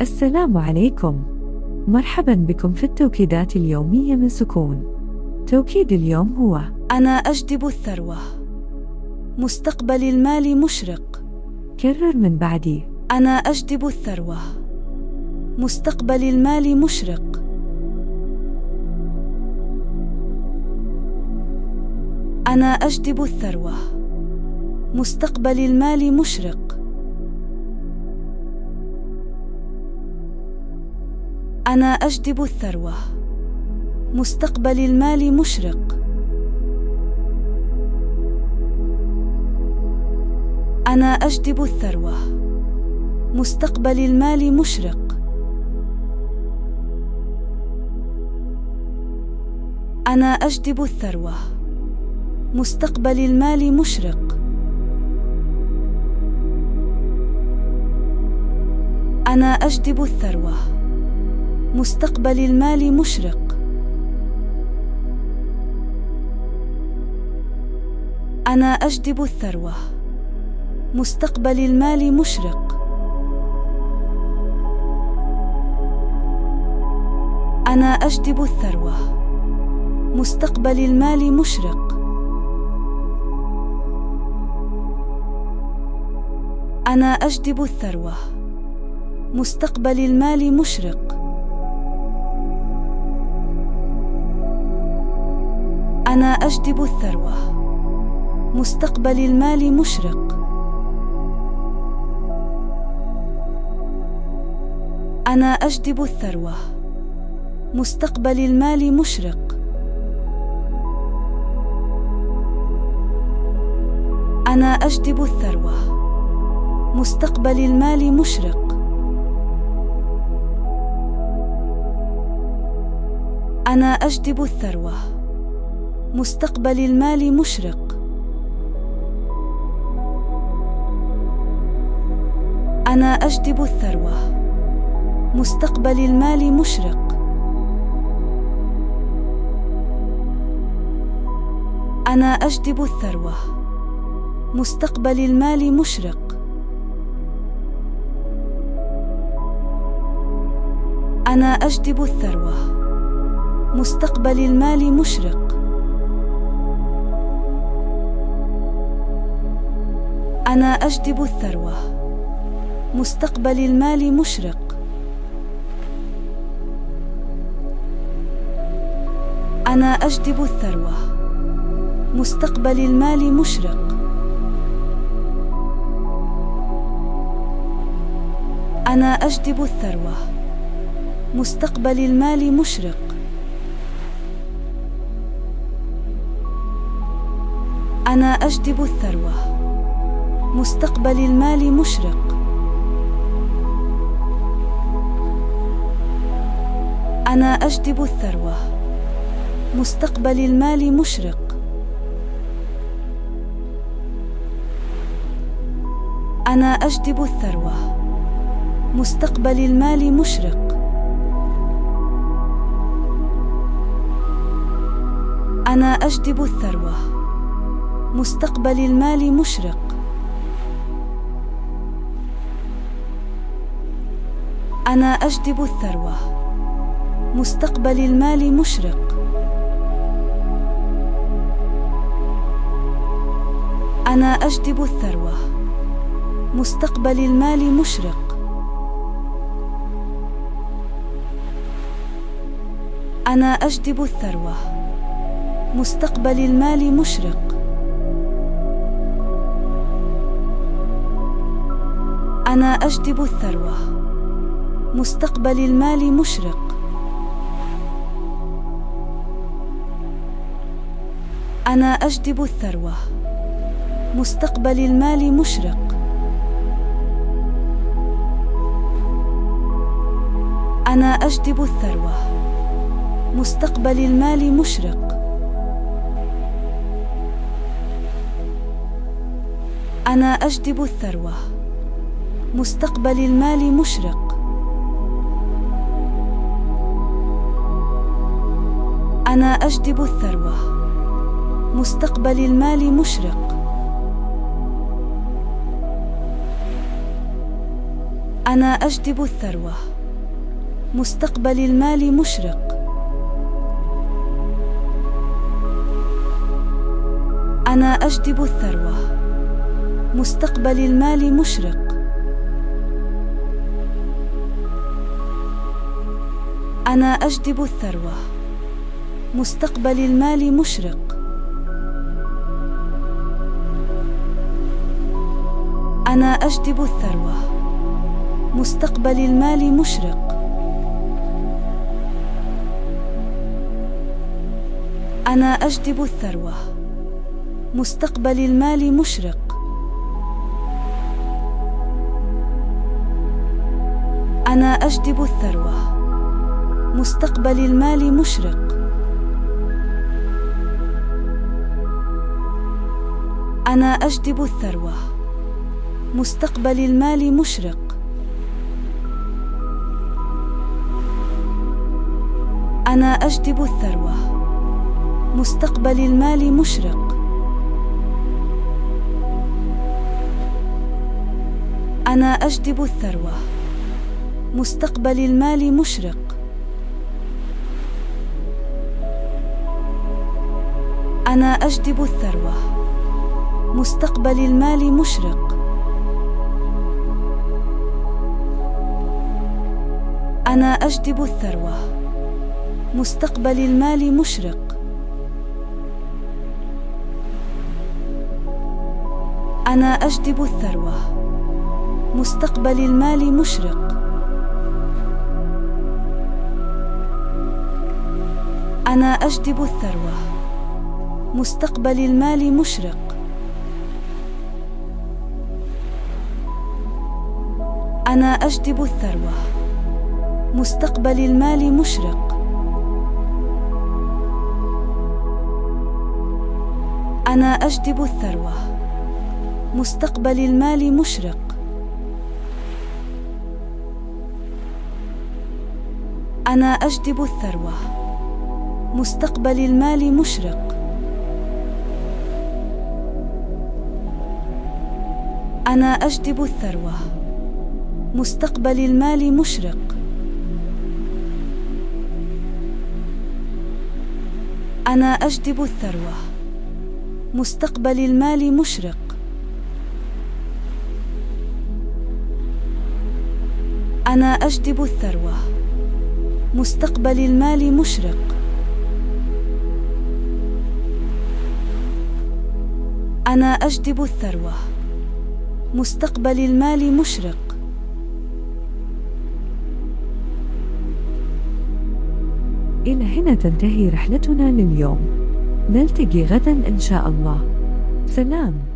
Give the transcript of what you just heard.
السلام عليكم. مرحبا بكم في التوكيدات اليومية من سكون. توكيد اليوم هو أنا أجدب الثروة. مستقبل المال مشرق. كرر من بعدي أنا أجدب الثروة. مستقبل المال مشرق. أنا أجدب الثروة. مستقبل المال مشرق. أنا أجدب الثروة. مستقبل المال مشرق. أنا أجدب الثروة. مستقبل المال مشرق. أنا أجدب الثروة. مستقبل المال مشرق. أنا أجدب الثروة. مستقبل المال مشرق. أنا أجدب الثروة. مستقبل المال مشرق. أنا أجدب الثروة. مستقبل المال مشرق. أنا أجدب الثروة. مستقبل المال مشرق. أنا أجدب الثروة. مستقبل المال مشرق. أنا أجدب الثروة. مستقبل المال مشرق. أنا أجدب الثروة. مستقبل المال مشرق. أنا أجدب الثروة. مستقبل المال مشرق. أنا أجدب الثروة. مستقبل المال مشرق. أنا أجدب الثروة. مستقبل المال مشرق. أنا أجدب الثروة. مستقبل المال مشرق. أنا أجدب الثروة. مستقبل المال مشرق. أنا أجدب الثروة. مستقبل المال مشرق. أنا أجدب الثروة. مستقبل المال مشرق. أنا أجدب الثروة. مستقبل المال مشرق. أنا أجدب الثروة. مستقبل المال مشرق. أنا أجدب الثروة. مستقبل المال مشرق. أنا أجدب الثروة. مستقبل المال مشرق. أنا أجدب الثروة. مستقبل المال مشرق. أنا أجدب الثروة. مستقبل المال مشرق. أنا أجدب الثروة. مستقبل المال مشرق. أنا أجدب الثروة. مستقبل المال مشرق. أنا أجدب الثروة. مستقبل المال مشرق. أنا أجدب الثروة. مستقبل المال مشرق. أنا أجدب الثروة. مستقبل المال مشرق. أنا أجدب الثروة. مستقبل المال مشرق. أنا أجدب الثروة. مستقبل المال مشرق. أنا أجدب الثروة. مستقبل المال مشرق. أنا أجدب الثروة. مستقبل المال مشرق. أنا أجدب الثروة. مستقبل المال مشرق. أنا أجدب الثروة. مستقبل المال مشرق. أنا أجدب الثروة. مستقبل المال مشرق. أنا أجدب الثروة. مستقبل المال مشرق. أنا أجدب الثروة. مستقبل المال مشرق. أنا أجدب الثروة. مستقبل المال مشرق. أنا أجدب الثروة. مستقبل المال مشرق. أنا أجدب الثروة. مستقبل المال مشرق. أنا أجدب الثروة. مستقبل المال مشرق. أنا أجدب الثروة. مستقبل المال مشرق. أنا أجدب الثروة. مستقبل المال مشرق. أنا أجدب الثروة. مستقبل المال مشرق. أنا أجدب الثروة. مستقبل المال مشرق. أنا أجدب الثروة. مستقبل المال مشرق. أنا أجدب الثروة. مستقبل المال مشرق. أنا أجدب الثروة. مستقبل المال مشرق. أنا أجدب الثروة. مستقبل المال مشرق. إلى هنا تنتهي رحلتنا لليوم. نلتقي غدا إن شاء الله. سلام.